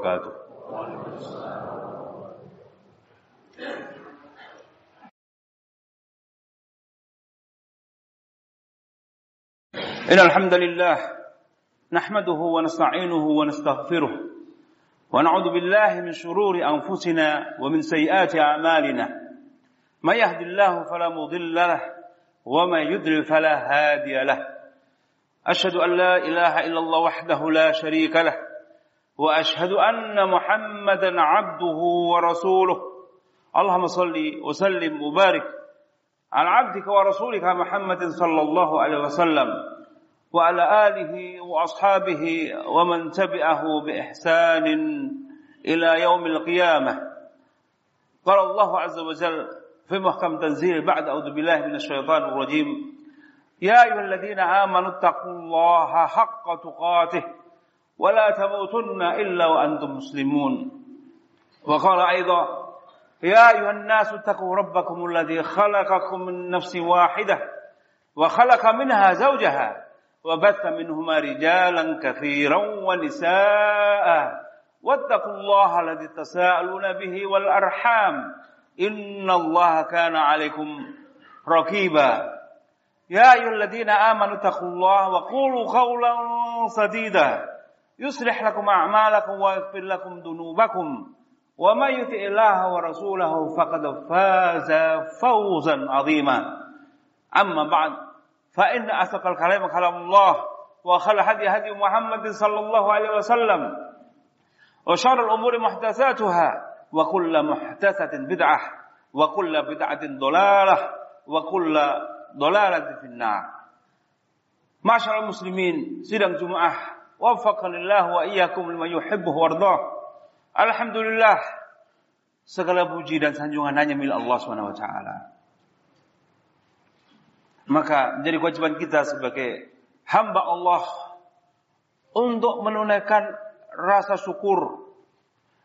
wabarakatuh. إن الحمد لله نحمده ونستعينه ونستغفره ونعوذ بالله من شرور أنفسنا ومن سيئات أعمالنا. من يهد الله فلا مضل له ومن يضلل فلا هادي له. أشهد أن لا إله إلا الله وحده لا شريك له. وأشهد أن محمدا عبده ورسوله. اللهم صل وسلم وبارك على عبدك ورسولك محمد صلى الله عليه وسلم وعلى آله وأصحابه ومن تبعه بإحسان إلى يوم القيامة. قال الله عز وجل في محكم تنزيل بعد أعوذ بالله من الشيطان الرجيم يا أيها الذين آمنوا اتقوا الله حق تقاته ولا تموتن إلا وأنتم مسلمون. وقال أيضا يا أيها الناس اتقوا ربكم الذي خلقكم من نفس واحدة وخلق منها زوجها وبث منهما رجالا كثيرا ونساء. واتقوا الله الذي تساءلون به والأرحام. إن الله كان عليكم رقيبا. يا أيها الذين آمنوا اتقوا الله وقولوا قولا سديدا. يصلح لكم أعمالكم ويغفر لكم ذنوبكم. ومن يطع الله ورسوله فقد فاز فوزا عظيما. أما بعد فإن أصدق الكلام كلام الله وخل هدي هدي محمد صلى الله عليه وسلم وشر الأمور محدثاتها وكل محدثة بدعة وكل بدعة ضلالة وكل ضلالة في النار. معشر المسلمين sidang Jumaah waffaqanillah wa iyyakum lima yuhibbu wardah Alhamdulillah segala puji dan sanjungan hanya milik Allah Subhanahu wa taala maka menjadi kewajiban kita sebagai hamba Allah untuk menunaikan rasa syukur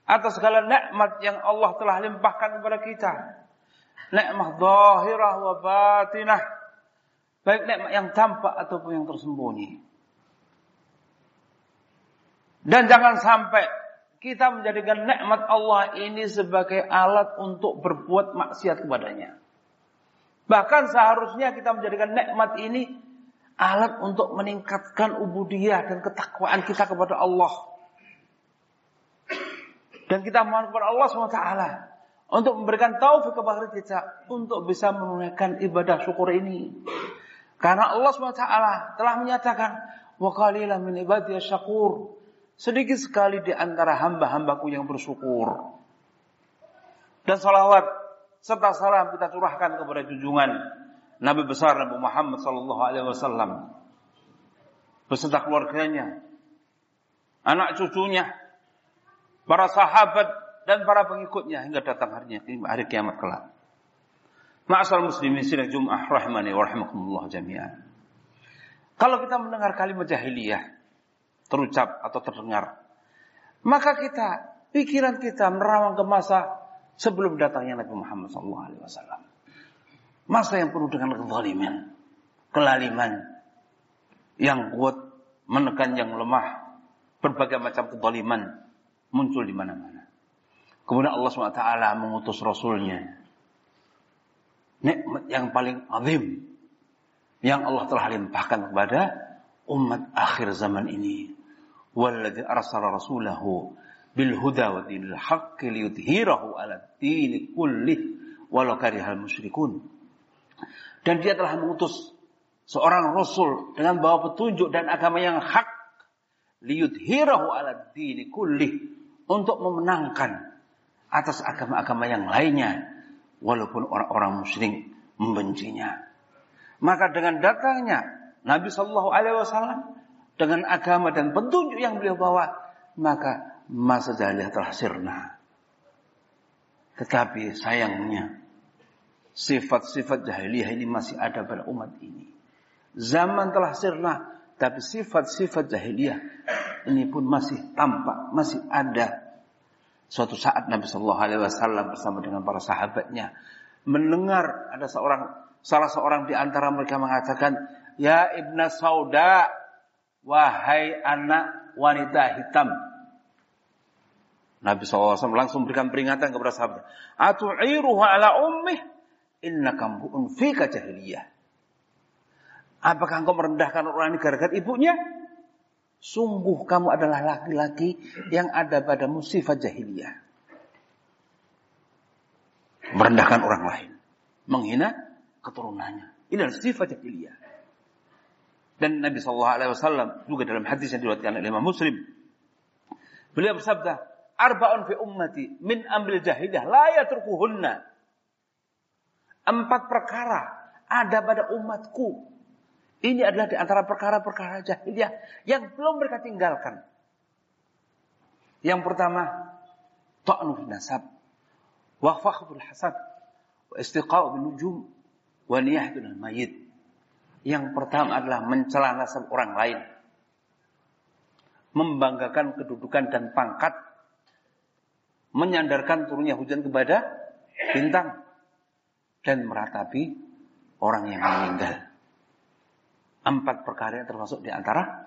atas segala nikmat yang Allah telah limpahkan kepada kita. Nikmat zahirah wa batinah. Baik nikmat yang tampak ataupun yang tersembunyi. Dan jangan sampai kita menjadikan nikmat Allah ini sebagai alat untuk berbuat maksiat kepadanya. Bahkan seharusnya kita menjadikan nikmat ini alat untuk meningkatkan ubudiyah dan ketakwaan kita kepada Allah. Dan kita mohon kepada Allah SWT untuk memberikan taufik kepada kita untuk bisa menunaikan ibadah syukur ini. Karena Allah SWT telah menyatakan, qalilan min ibadiy syakur. Sedikit sekali di antara hamba-hambaku yang bersyukur. Dan salawat serta salam kita curahkan kepada junjungan Nabi besar Nabi Muhammad sallallahu alaihi wasallam beserta keluarganya, anak cucunya, para sahabat dan para pengikutnya hingga datang harinya hari kiamat kelak. Ma'asal muslimin sidang Jum'ah rahmani wa rahimakumullah jami'an. Kalau kita mendengar kalimat jahiliyah terucap atau terdengar, maka kita pikiran kita merawang ke masa sebelum datangnya Nabi Muhammad SAW. Masa yang penuh dengan kezaliman, kelaliman, yang kuat menekan yang lemah, berbagai macam kezaliman muncul di mana-mana. Kemudian Allah SWT mengutus Rasulnya. Nikmat yang paling azim yang Allah telah limpahkan kepada umat akhir zaman ini. Walau karihal musyrikun. Dan dia telah mengutus seorang rasul dengan bawa petunjuk dan agama yang hak 'ala dini kullih untuk memenangkan atas agama-agama yang lainnya walaupun orang-orang musyrik membencinya. Maka dengan datangnya Nabi Shallallahu Alaihi Wasallam dengan agama dan petunjuk yang beliau bawa, maka masa jahiliyah telah sirna. Tetapi sayangnya sifat-sifat jahiliyah ini masih ada pada umat ini. Zaman telah sirna, tapi sifat-sifat jahiliyah ini pun masih tampak, masih ada. Suatu saat Nabi Shallallahu Alaihi Wasallam bersama dengan para sahabatnya mendengar ada seorang salah seorang di antara mereka mengatakan, Ya ibna Sauda, wahai anak wanita hitam. Nabi SAW langsung berikan peringatan kepada sahabat. Atu'iruhu ala ummih innaka mbu'un fika jahiliyah. Apakah engkau merendahkan orang ini gara-gara ibunya? Sungguh kamu adalah laki-laki yang ada pada sifat jahiliyah. Merendahkan orang lain. Menghina keturunannya. Ini adalah sifat jahiliyah. Dan Nabi SAW juga dalam hadis yang diriwayatkan oleh Imam Muslim. Beliau bersabda, Arba'un fi ummati min ambil jahiliyah la yatrukuhunna. Empat perkara ada pada umatku. Ini adalah di antara perkara-perkara jahiliyah yang belum mereka tinggalkan. Yang pertama, ta'nu nasab, wa fakhful hasad, wa istiqa'u bin nujum, wa niyahatul mayit. Yang pertama adalah mencela nasab orang lain. Membanggakan kedudukan dan pangkat. Menyandarkan turunnya hujan kepada bintang. Dan meratapi orang yang meninggal. Empat perkara yang termasuk di antara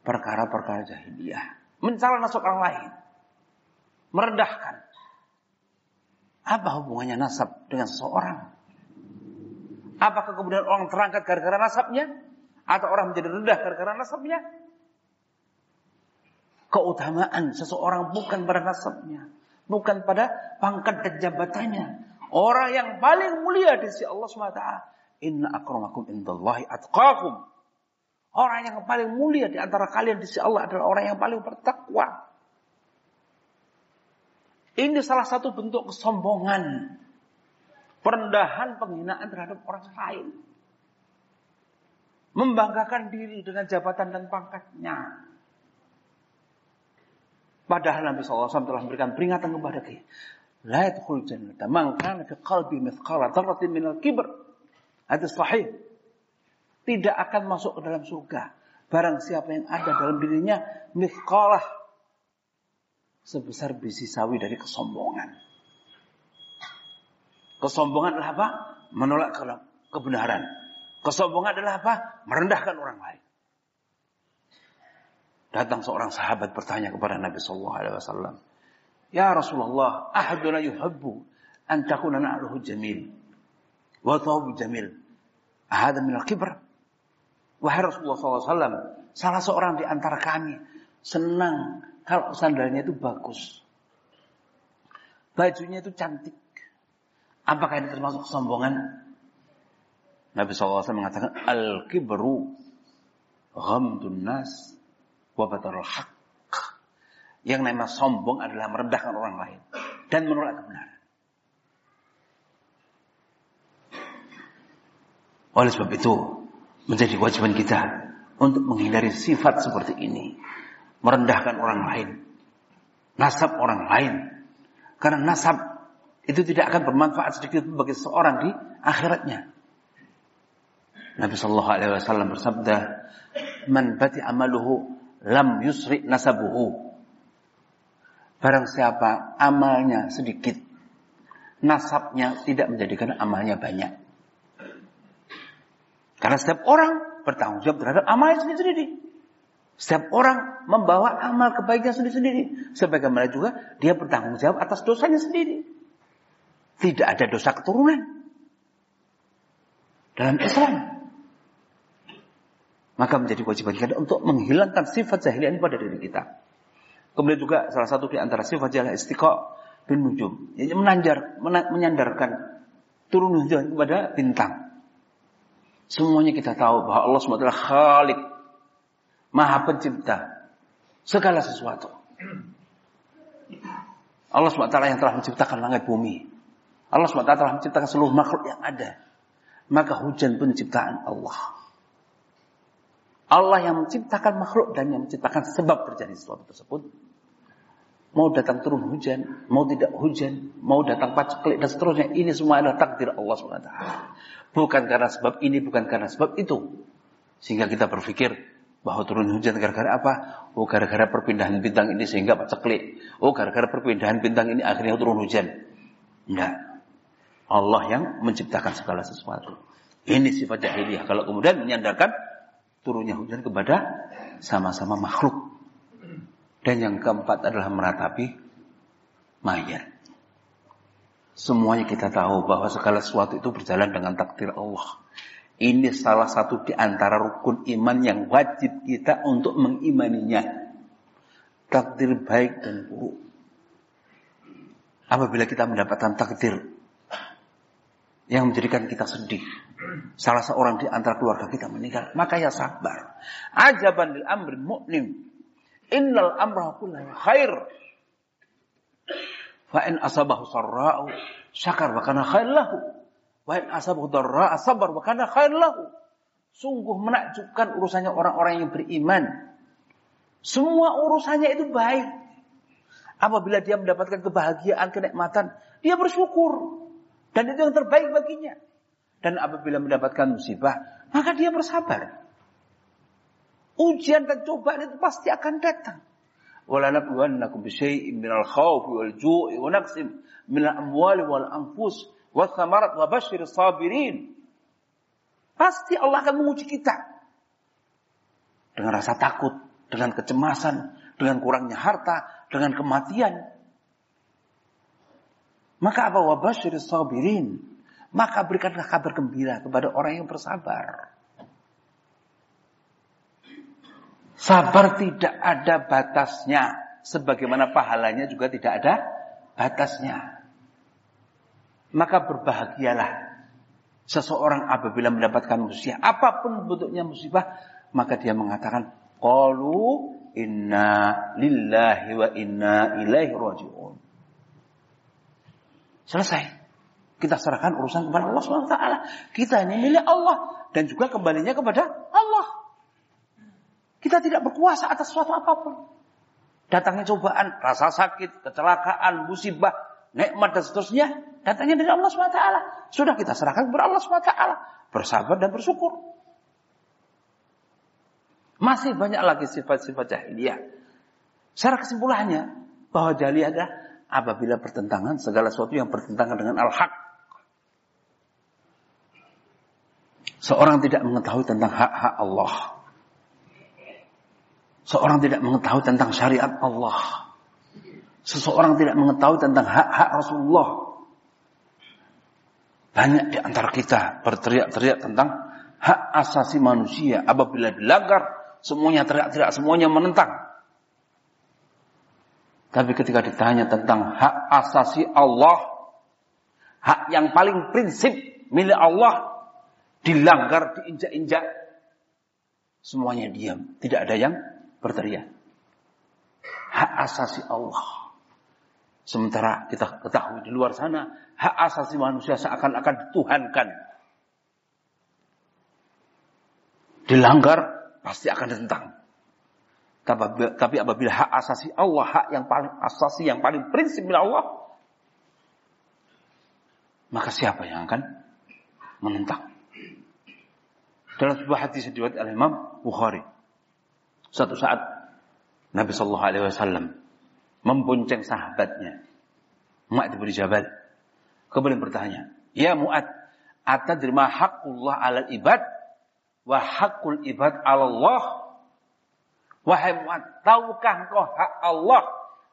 perkara-perkara jahiliyah. Mencela nasab orang lain. Merendahkan. Apa hubungannya nasab dengan seseorang? Apakah kemudian orang terangkat gara-gara nasabnya? Atau orang menjadi rendah gara-gara nasabnya? Keutamaan seseorang bukan pada nasabnya. Bukan pada pangkat dan jabatannya. Orang yang paling mulia di sisi Allah SWT. Inna akramakum indallahi atqakum. Orang yang paling mulia di antara kalian di sisi Allah adalah orang yang paling bertakwa. Ini salah satu bentuk kesombongan Perendahan penghinaan terhadap orang lain. Membanggakan diri dengan jabatan dan pangkatnya. Padahal Nabi SAW telah memberikan peringatan kepada kita. La yadkhul jannata man kana fi qalbi mithqala dzarratin minal kibr. Hadis sahih. Tidak akan masuk ke dalam surga barang siapa yang ada dalam dirinya mithqalah sebesar biji sawi dari kesombongan. Kesombongan adalah apa? Menolak kebenaran. Kesombongan adalah apa? Merendahkan orang lain. Datang seorang sahabat bertanya kepada Nabi Sallallahu Alaihi Wasallam, Ya Rasulullah, ahaduna yuhabbu an takuna na'luhu jamil wa thawabu jamil. Ahada min al-kibr. Wahai Rasulullah SAW, salah seorang di antara kami senang kalau sandalnya itu bagus. Bajunya itu cantik. Apakah ini termasuk kesombongan? Nabi SAW mengatakan, Al-kibru ghamdun nas wa haq. Yang nama sombong adalah merendahkan orang lain. Dan menolak kebenaran. Oleh sebab itu, menjadi kewajiban kita untuk menghindari sifat seperti ini. Merendahkan orang lain. Nasab orang lain. Karena nasab itu tidak akan bermanfaat sedikit bagi seorang di akhiratnya. Nabi Shallallahu Alaihi Wasallam bersabda, "Man bati amaluhu lam yusri nasabuhu." Barang siapa amalnya sedikit, nasabnya tidak menjadikan amalnya banyak. Karena setiap orang bertanggung jawab terhadap amalnya sendiri-sendiri. Setiap orang membawa amal kebaikan sendiri-sendiri. Sebagaimana juga dia bertanggung jawab atas dosanya sendiri. Tidak ada dosa keturunan. Dalam Islam. Maka menjadi kewajiban kita untuk menghilangkan sifat jahiliyah ini pada diri kita. Kemudian juga salah satu di antara sifat jahiliyah istiqo bin nujum. Yang menanjar, menyandarkan turun hujan kepada bintang. Semuanya kita tahu bahwa Allah SWT khalik. Maha pencipta. Segala sesuatu. Allah SWT yang telah menciptakan langit bumi. Allah SWT telah menciptakan seluruh makhluk yang ada. Maka hujan pun ciptaan Allah. Allah yang menciptakan makhluk dan yang menciptakan sebab terjadi sesuatu tersebut. Mau datang turun hujan, mau tidak hujan, mau datang paceklik dan seterusnya. Ini semua adalah takdir Allah SWT. Bukan karena sebab ini, bukan karena sebab itu. Sehingga kita berpikir bahwa turun hujan gara-gara apa? Oh gara-gara perpindahan bintang ini sehingga paceklik. Oh gara-gara perpindahan bintang ini akhirnya turun hujan. Enggak. Allah yang menciptakan segala sesuatu. Ini sifat jahiliyah. Kalau kemudian menyandarkan turunnya hujan kepada sama-sama makhluk. Dan yang keempat adalah meratapi mayat. Semuanya kita tahu bahwa segala sesuatu itu berjalan dengan takdir Allah. Ini salah satu di antara rukun iman yang wajib kita untuk mengimaninya. Takdir baik dan buruk. Apabila kita mendapatkan takdir yang menjadikan kita sedih. Salah seorang di antara keluarga kita meninggal. Maka ya sabar. Ajaban lil amri mu'lim. Innal amra kullahu khair. Fa in asabahu sarra'u syakar wa kana khair lahu. Wa in asabahu dharra'a sabar wa kana khair lahu. Sungguh menakjubkan urusannya orang-orang yang beriman. Semua urusannya itu baik. Apabila dia mendapatkan kebahagiaan, kenikmatan, dia bersyukur. Dan itu yang terbaik baginya. Dan apabila mendapatkan musibah, maka dia bersabar. Ujian dan cobaan itu pasti akan datang. ولنبلونكم بشيء من الخوف والجوع ونقص من الأموال والأنفس والثمرات وبشر الصابرين Pasti Allah akan menguji kita. Dengan rasa takut, dengan kecemasan, dengan kurangnya harta, dengan kematian. maka apa wabashir sabirin? Maka berikanlah kabar gembira kepada orang yang bersabar. Sabar tidak ada batasnya. Sebagaimana pahalanya juga tidak ada batasnya. Maka berbahagialah seseorang apabila mendapatkan musibah. Apa pun bentuknya musibah. Maka dia mengatakan. Qalu inna lillahi wa inna ilaihi raji'un. Selesai. Kita serahkan urusan kepada Allah SWT. Kita ini milik Allah. Dan juga kembalinya kepada Allah. Kita tidak berkuasa atas suatu apa pun. Datangnya cobaan, rasa sakit, kecelakaan, musibah, nikmat dan seterusnya. Datangnya dari Allah SWT. Sudah kita serahkan kepada Allah SWT. Bersabar dan bersyukur. Masih banyak lagi sifat-sifat jahiliyah. Secara kesimpulannya, bahwa jahiliyah adalah apabila bertentangan segala sesuatu yang bertentangan dengan al-haq. Seorang tidak mengetahui tentang hak-hak Allah. Seorang tidak mengetahui tentang syariat Allah. Seseorang tidak mengetahui tentang hak-hak Rasulullah. Banyak di antara kita berteriak-teriak tentang hak asasi manusia. Apabila dilanggar, semuanya teriak-teriak, semuanya menentang. Tapi ketika ditanya tentang hak asasi Allah, hak yang paling prinsip milik Allah, dilanggar, diinjak-injak, semuanya diam. Tidak ada yang berteriak. Hak asasi Allah. Sementara kita ketahui di luar sana, hak asasi manusia seakan-akan dituhankan. Dilanggar, pasti akan ditentang. Tapi apabila hak asasi Allah, hak yang paling asasi, yang paling prinsip Allah, maka siapa yang akan menentang? Dalam sebuah hadis diriwayatkan oleh Imam Bukhari. Suatu saat Nabi Shallallahu Alaihi Wasallam membonceng sahabatnya Mu'ad bin Jabal. Kemudian bertanya, Ya Mu'ad, atadri ma haqqullah ala ibad wa haqqul ibad ala Allah? Wahai Mu'ad, tahukah engkau hak Allah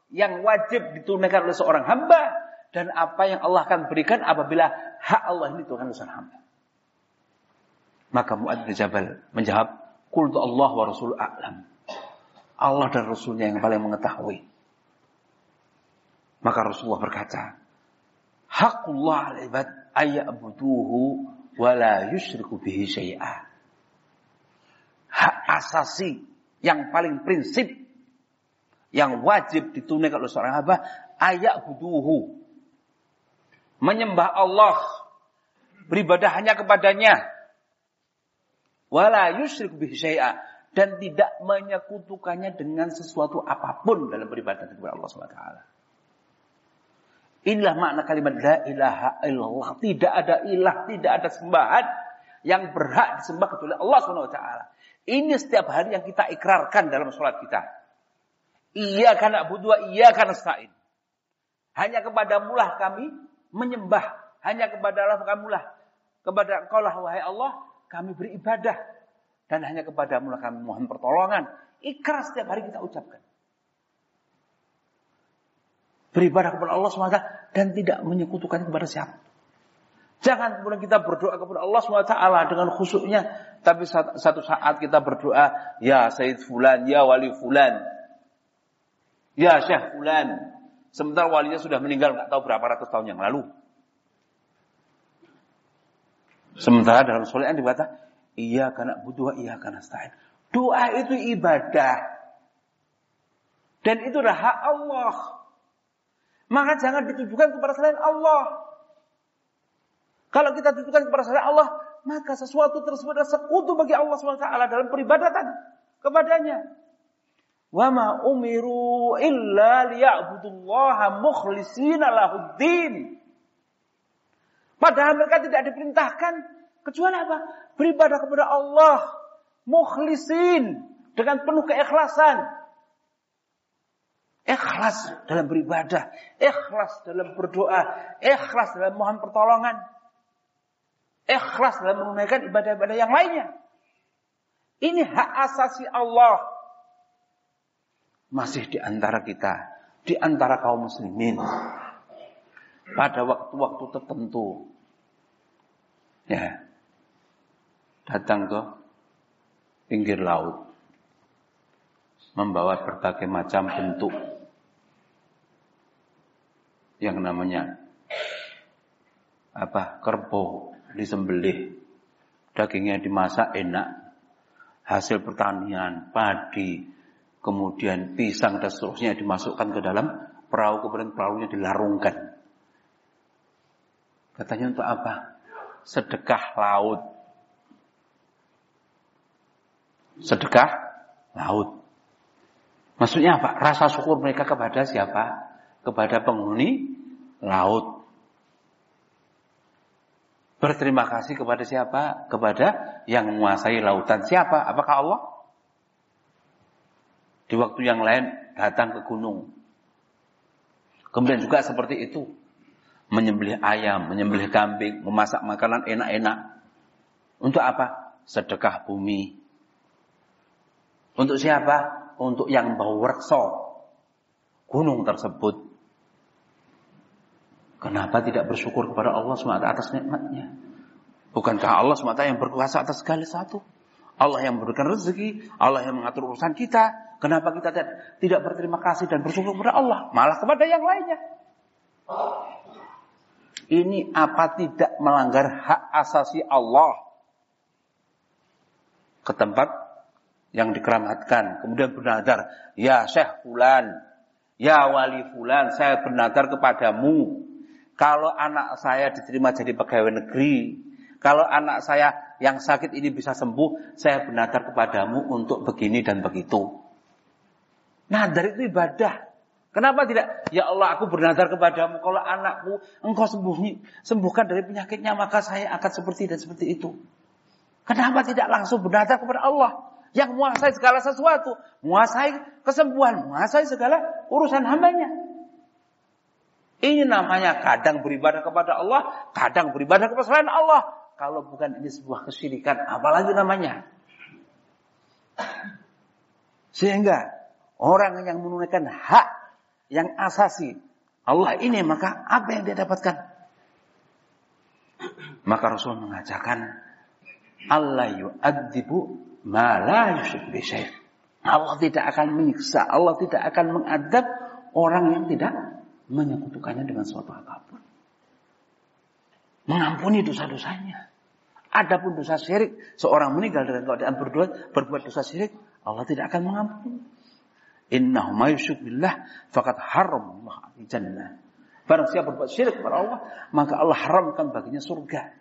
yang wajib ditunaikan oleh seorang hamba dan apa yang Allah akan berikan apabila hak Allah ini ditunaikan oleh seorang hamba? Maka Mu'ad bin Jabal menjawab, Qultu Allah wa Rasul a'lam. Allah dan Rasulnya yang paling mengetahui. Maka Rasulullah berkata, Hakullah al-ibad ayya'buduhu wa la yushriku bihi syai'ah. Hak asasi yang paling prinsip yang wajib ditunaikan oleh seorang hamba ayak buduhu menyembah Allah beribadah hanya kepadanya wala yusyrik bihi syai'a dan tidak menyekutukannya dengan sesuatu apa pun dalam beribadah kepada Allah SWT. Inilah makna kalimat la ilaha illallah. Tidak ada ilah, tidak ada sembahan yang berhak disembah kecuali Allah SWT. Ini setiap hari yang kita ikrarkan dalam sholat kita. Iya karena butuh, iya karena sa'in. Hanya kepada mulah kami menyembah. Hanya kepada Allah kami mulah. Kepada engkau lah wahai Allah, kami beribadah dan hanya kepadamu kami mohon pertolongan. Ikhlas setiap hari kita ucapkan. beribadah kepada Allah SWT dan tidak menyekutukan kepada siapa. Jangan kemudian kita berdoa kepada Allah SWT dengan khusyuknya. Tapi satu saat kita berdoa, Ya Sayyid Fulan, Ya Wali Fulan, Ya Syekh Fulan. Sementara walinya sudah meninggal, nggak tahu berapa ratus tahun yang lalu. Sementara dalam sholat dikata, Iya karena butuh, iya karena stain. Doa itu ibadah. Dan itu adalah hak Allah. Maka jangan ditujukan kepada selain Allah. Kalau kita tujukan kepada Allah, maka sesuatu tersebut adalah sekutu bagi Allah SWT dalam peribadatan kepadanya. Wa umiru illa mukhlishina lahuddin. Padahal mereka tidak diperintahkan kecuali apa? Beribadah kepada Allah mukhlisin dengan penuh keikhlasan. Ikhlas dalam beribadah, ikhlas dalam berdoa, ikhlas dalam mohon pertolongan ikhlas dalam menunaikan ibadah-ibadah yang lainnya. Ini hak asasi Allah. Masih di antara kita, di antara kaum muslimin. Pada waktu-waktu tertentu. Ya. Datang ke pinggir laut. Membawa berbagai macam bentuk. Yang namanya apa kerbau disembelih, dagingnya dimasak enak, hasil pertanian, padi, kemudian pisang dan seterusnya dimasukkan ke dalam perahu, kemudian perahunya dilarungkan. Katanya untuk apa? Sedekah laut. Sedekah laut. Maksudnya apa? Rasa syukur mereka kepada siapa? Kepada penghuni laut. Berterima kasih kepada siapa? Kepada yang menguasai lautan. Siapa? Apakah Allah? Di waktu yang lain datang ke gunung. Kemudian juga seperti itu. Menyembelih ayam, menyembelih kambing, memasak makanan enak-enak. Untuk apa? Sedekah bumi. Untuk siapa? Untuk yang bau rekso. Gunung tersebut. Kenapa tidak bersyukur kepada Allah SWT atas nikmatnya? Bukankah Allah SWT yang berkuasa atas segala satu? Allah yang memberikan rezeki, Allah yang mengatur urusan kita. Kenapa kita tidak berterima kasih dan bersyukur kepada Allah, malah kepada yang lainnya? Ini apa tidak melanggar hak asasi Allah ke tempat yang dikeramatkan, kemudian bernadar, ya Syekh Fulan, ya Wali Fulan, saya bernadar kepadamu kalau anak saya diterima jadi pegawai negeri, kalau anak saya yang sakit ini bisa sembuh, saya bernadar kepadamu untuk begini dan begitu. Nadar itu ibadah. Kenapa tidak? Ya Allah, aku bernadar kepadamu. Kalau anakku engkau sembuh, sembuhkan dari penyakitnya, maka saya akan seperti dan seperti itu. Kenapa tidak langsung bernadar kepada Allah? Yang menguasai segala sesuatu. Menguasai kesembuhan. Menguasai segala urusan hambanya. Ini namanya kadang beribadah kepada Allah, kadang beribadah kepada selain Allah. Kalau bukan ini sebuah kesyirikan, apalagi namanya? Sehingga orang yang menunaikan hak yang asasi Allah ini maka apa yang dia dapatkan? Maka Rasul mengajarkan Allah yu'adzibu ma la Allah tidak akan menyiksa, Allah tidak akan mengadab orang yang tidak menyekutukannya dengan suatu apa pun. Mengampuni dosa-dosanya. Adapun dosa syirik, seorang meninggal dalam keadaan berdoa, berbuat dosa syirik, Allah tidak akan mengampuni. Innahu ma billah faqad haram Allah jannah. Barang siapa berbuat syirik kepada Allah, maka Allah haramkan baginya surga.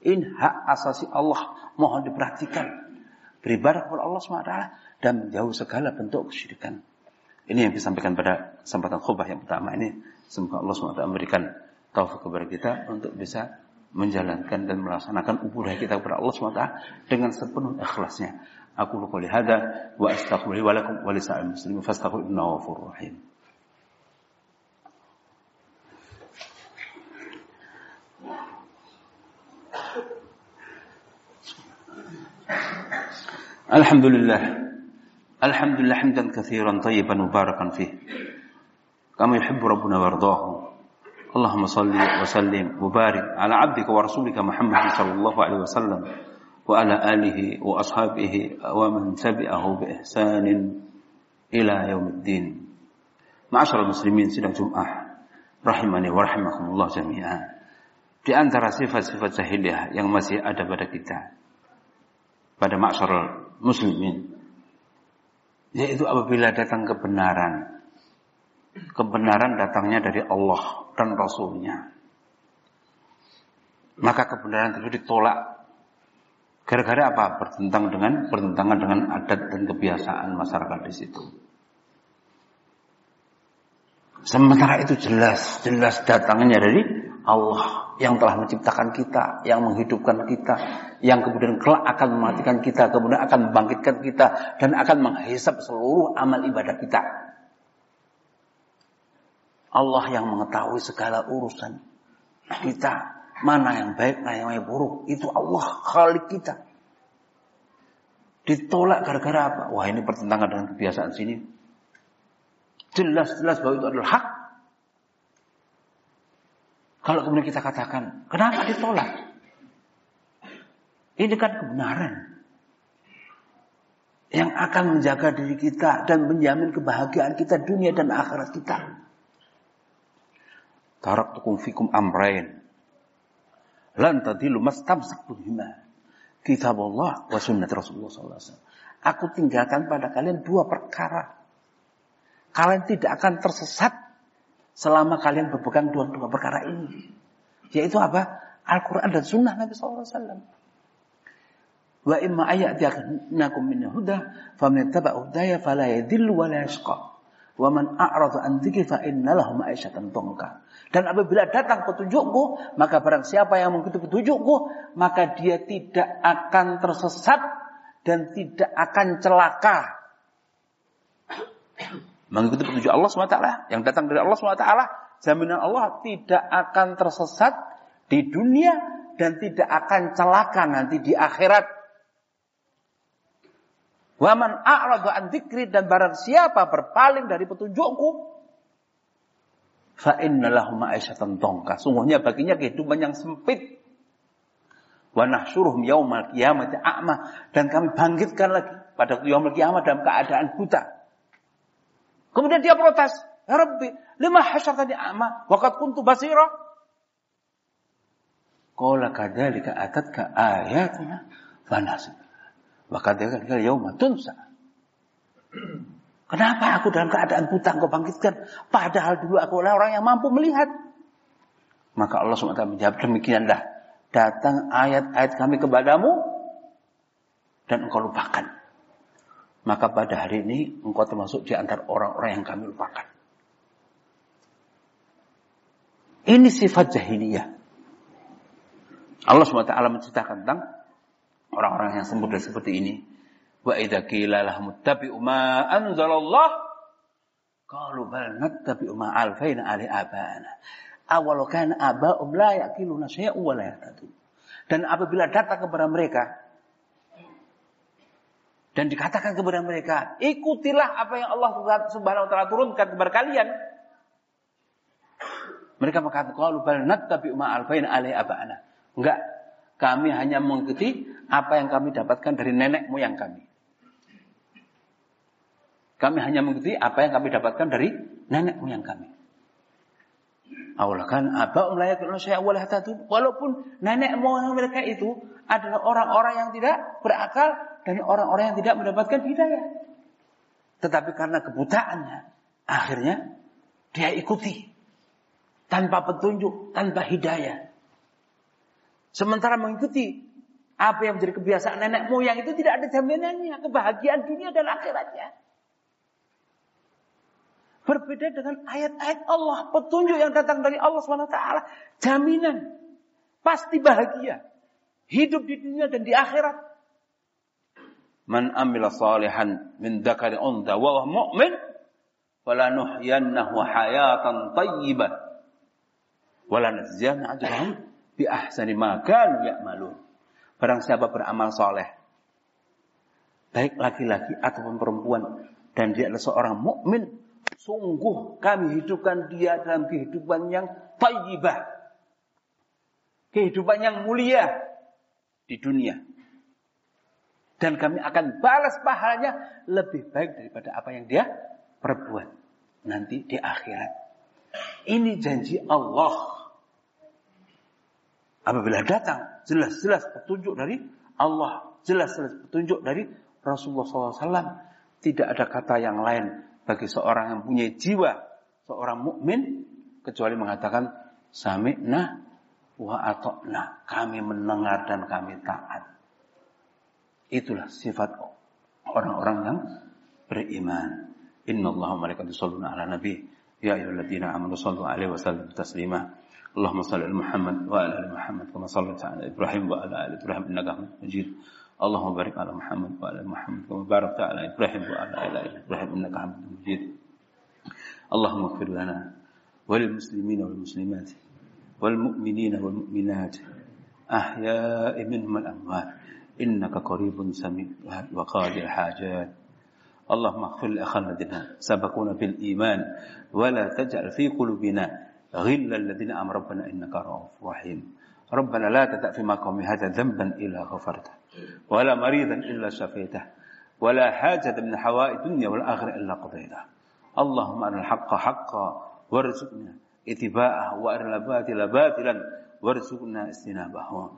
Ini hak asasi Allah. Mohon diperhatikan. Beribadah kepada Allah SWT dan menjauh segala bentuk kesyirikan. Ini yang disampaikan pada kesempatan khutbah yang pertama ini. Semoga Allah SWT memberikan taufik kepada kita untuk bisa menjalankan dan melaksanakan ubudah kita kepada Allah SWT dengan sepenuh ikhlasnya. Aku lupa wa astaghfiru wa lakum wa lisa'il muslimin ghafurur rahim. Alhamdulillah Alhamdulillah hamdan katsiran tayyiban mubarakan fih. Kami yuhibbu rabbuna wardahu. Allahumma salli wa sallim wa barik ala abdika wa rasulika Muhammad sallallahu alaihi wasallam wa ala alihi wa ashabihi wa man tabi'ahu bi ihsanin ila yaumiddin. Ma'asyiral muslimin sidang Jumat rahimani wa rahimakumullah jami'an. Di antara sifat-sifat jahiliyah yang masih ada pada kita pada ma'asyiral muslimin yaitu apabila datang kebenaran. Kebenaran datangnya dari Allah dan Rasulnya. Maka kebenaran itu ditolak. Gara-gara apa? Bertentang dengan bertentangan dengan adat dan kebiasaan masyarakat di situ. Sementara itu jelas jelas datangnya dari Allah yang telah menciptakan kita, yang menghidupkan kita, yang kemudian kelak akan mematikan kita, kemudian akan membangkitkan kita dan akan menghisap seluruh amal ibadah kita. Allah yang mengetahui segala urusan kita. Mana yang baik, mana yang buruk. Itu Allah, khalik kita. Ditolak gara-gara apa? Wah ini pertentangan dengan kebiasaan sini. Jelas-jelas bahwa itu adalah hak. Kalau kemudian kita katakan, kenapa ditolak? Ini kan kebenaran. Yang akan menjaga diri kita dan menjamin kebahagiaan kita dunia dan akhirat kita. Taraktukum fikum amrain. Lan tadilu mastamsaktum bima. Kitab Allah wa sunnat Rasulullah SAW. Aku tinggalkan pada kalian dua perkara. Kalian tidak akan tersesat selama kalian berpegang dua-dua perkara ini. Yaitu apa? Al-Quran dan Sunnah Nabi SAW. Wa imma ayatiyakum min huda faman taba hudaya fala yadhillu wa la yashqa. Wa man a'rada an dzikri fa inna lahu ma'isyatan dhanka. Dan apabila datang petunjukku, maka barang siapa yang mengikuti petunjukku, maka dia tidak akan tersesat dan tidak akan celaka. Mengikuti petunjuk Allah SWT, yang datang dari Allah SWT, jaminan Allah tidak akan tersesat di dunia dan tidak akan celaka nanti di akhirat. Waman a'rada an dan barang siapa berpaling dari petunjukku, fa innalahu ma'isyatan. Sungguhnya baginya kehidupan yang sempit. Wa nahsyuruhum yaumal qiyamati a'ma dan kami bangkitkan lagi pada yaumul qiyamah dalam keadaan buta. Kemudian dia protes, "Ya Rabbi, lima hasyartani a'ma wa qad kuntu basira?" Qala kadzalika atatka ayatuna fanasit. Wa kadzalika yauma tunsa. Kenapa aku dalam keadaan buta engkau bangkitkan? Padahal dulu aku adalah orang yang mampu melihat. Maka Allah SWT menjawab demikianlah. Datang ayat-ayat kami kepadamu dan engkau lupakan. Maka pada hari ini engkau termasuk di antara orang-orang yang kami lupakan. Ini sifat jahiliyah. Allah SWT menceritakan tentang orang-orang yang sempurna seperti ini. Wa idza qila lahum ittabi'u ma anzalallah qalu bal nattabi'u ma alfaina ali abana. Awalau kana aba'um la yaqiluna syai'an wa la yahtadun. Dan apabila datang kepada mereka dan dikatakan kepada mereka, ikutilah apa yang Allah Subhanahu wa taala turunkan kepada kalian. Mereka berkata, "Qalu bal nattabi'u ma alfaina ali abana." Enggak, kami hanya mengikuti apa yang kami dapatkan dari nenek moyang kami. Kami hanya mengikuti apa yang kami dapatkan dari nenek moyang kami. Awalkan apa saya Walaupun nenek moyang mereka itu adalah orang-orang yang tidak berakal dan orang-orang yang tidak mendapatkan hidayah. Tetapi karena kebutaannya, akhirnya dia ikuti tanpa petunjuk, tanpa hidayah. Sementara mengikuti apa yang menjadi kebiasaan nenek moyang itu tidak ada jaminannya kebahagiaan dunia dan akhiratnya. Berbeda dengan ayat-ayat Allah, petunjuk yang datang dari Allah SWT. Jaminan. Pasti bahagia. Hidup di dunia dan di akhirat. Man amila salihan min dakari unta wa mu'min. Falanuhyannahu hayatan tayyibah. Walanazziyanna ajrahum bi ahsani ma kanu ya'malun. Barang siapa beramal soleh. Baik laki-laki ataupun perempuan. Dan dia adalah seorang mukmin Sungguh kami hidupkan dia dalam kehidupan yang tayyibah. Kehidupan yang mulia di dunia. Dan kami akan balas pahalanya lebih baik daripada apa yang dia perbuat nanti di akhirat. Ini janji Allah. Apabila datang jelas-jelas petunjuk dari Allah, jelas-jelas petunjuk dari Rasulullah SAW. Tidak ada kata yang lain bagi seorang yang punya jiwa, seorang mukmin kecuali mengatakan sami'na wa atokna. Kami mendengar dan kami taat. Itulah sifat orang-orang yang beriman. Inna Allah malaikatu yusalluna ala nabi. Ya ayyuhalladzina amanu sallu alaihi wa sallimu taslima. Allahumma salli ala Muhammad wa ala ali Muhammad kama sallaita ala Ibrahim wa ala ali Ibrahim innaka Hamidum Majid. Allahumma barik ala Muhammad wa ala Muhammad kama barakta ala Ibrahim wa ala ali Ibrahim innaka Hamidum Majid. اللهم اغفر لنا وللمسلمين والمسلمات والمؤمنين والمؤمنات أحياء منهم الأموات إنك قريب سميع وقاضي الحاجات اللهم اغفر لأخانا الذين سبقونا بالإيمان ولا تجعل في قلوبنا غلا الذين أمر ربنا إنك رؤوف رحيم. ربنا لا تدع في مقام هذا ذنبا إلا غفرته ولا مريضا إلا شفيته ولا حاجة من حوائج الدنيا والآخرة إلا قضيتها. اللهم أرنا الحق حقا وارزقنا اتباعه وأرنا الباطل باطلا وارزقنا اجتنابه.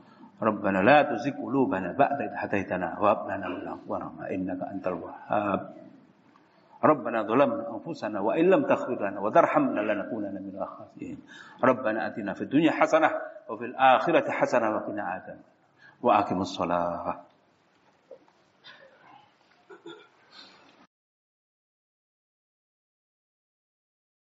ربنا لا تزغ قلوبنا بعد إذ هديتنا وهب لنا من لدنك ورحمة إنك أنت الوهاب. ربنا ظلمنا أنفسنا وإن لم تغفر لنا وترحمنا لنكونن من الخاسرين. ربنا آتنا في الدنيا حسنة وفي الآخرة حسنة وقنا عذاب وأقم الصلاة.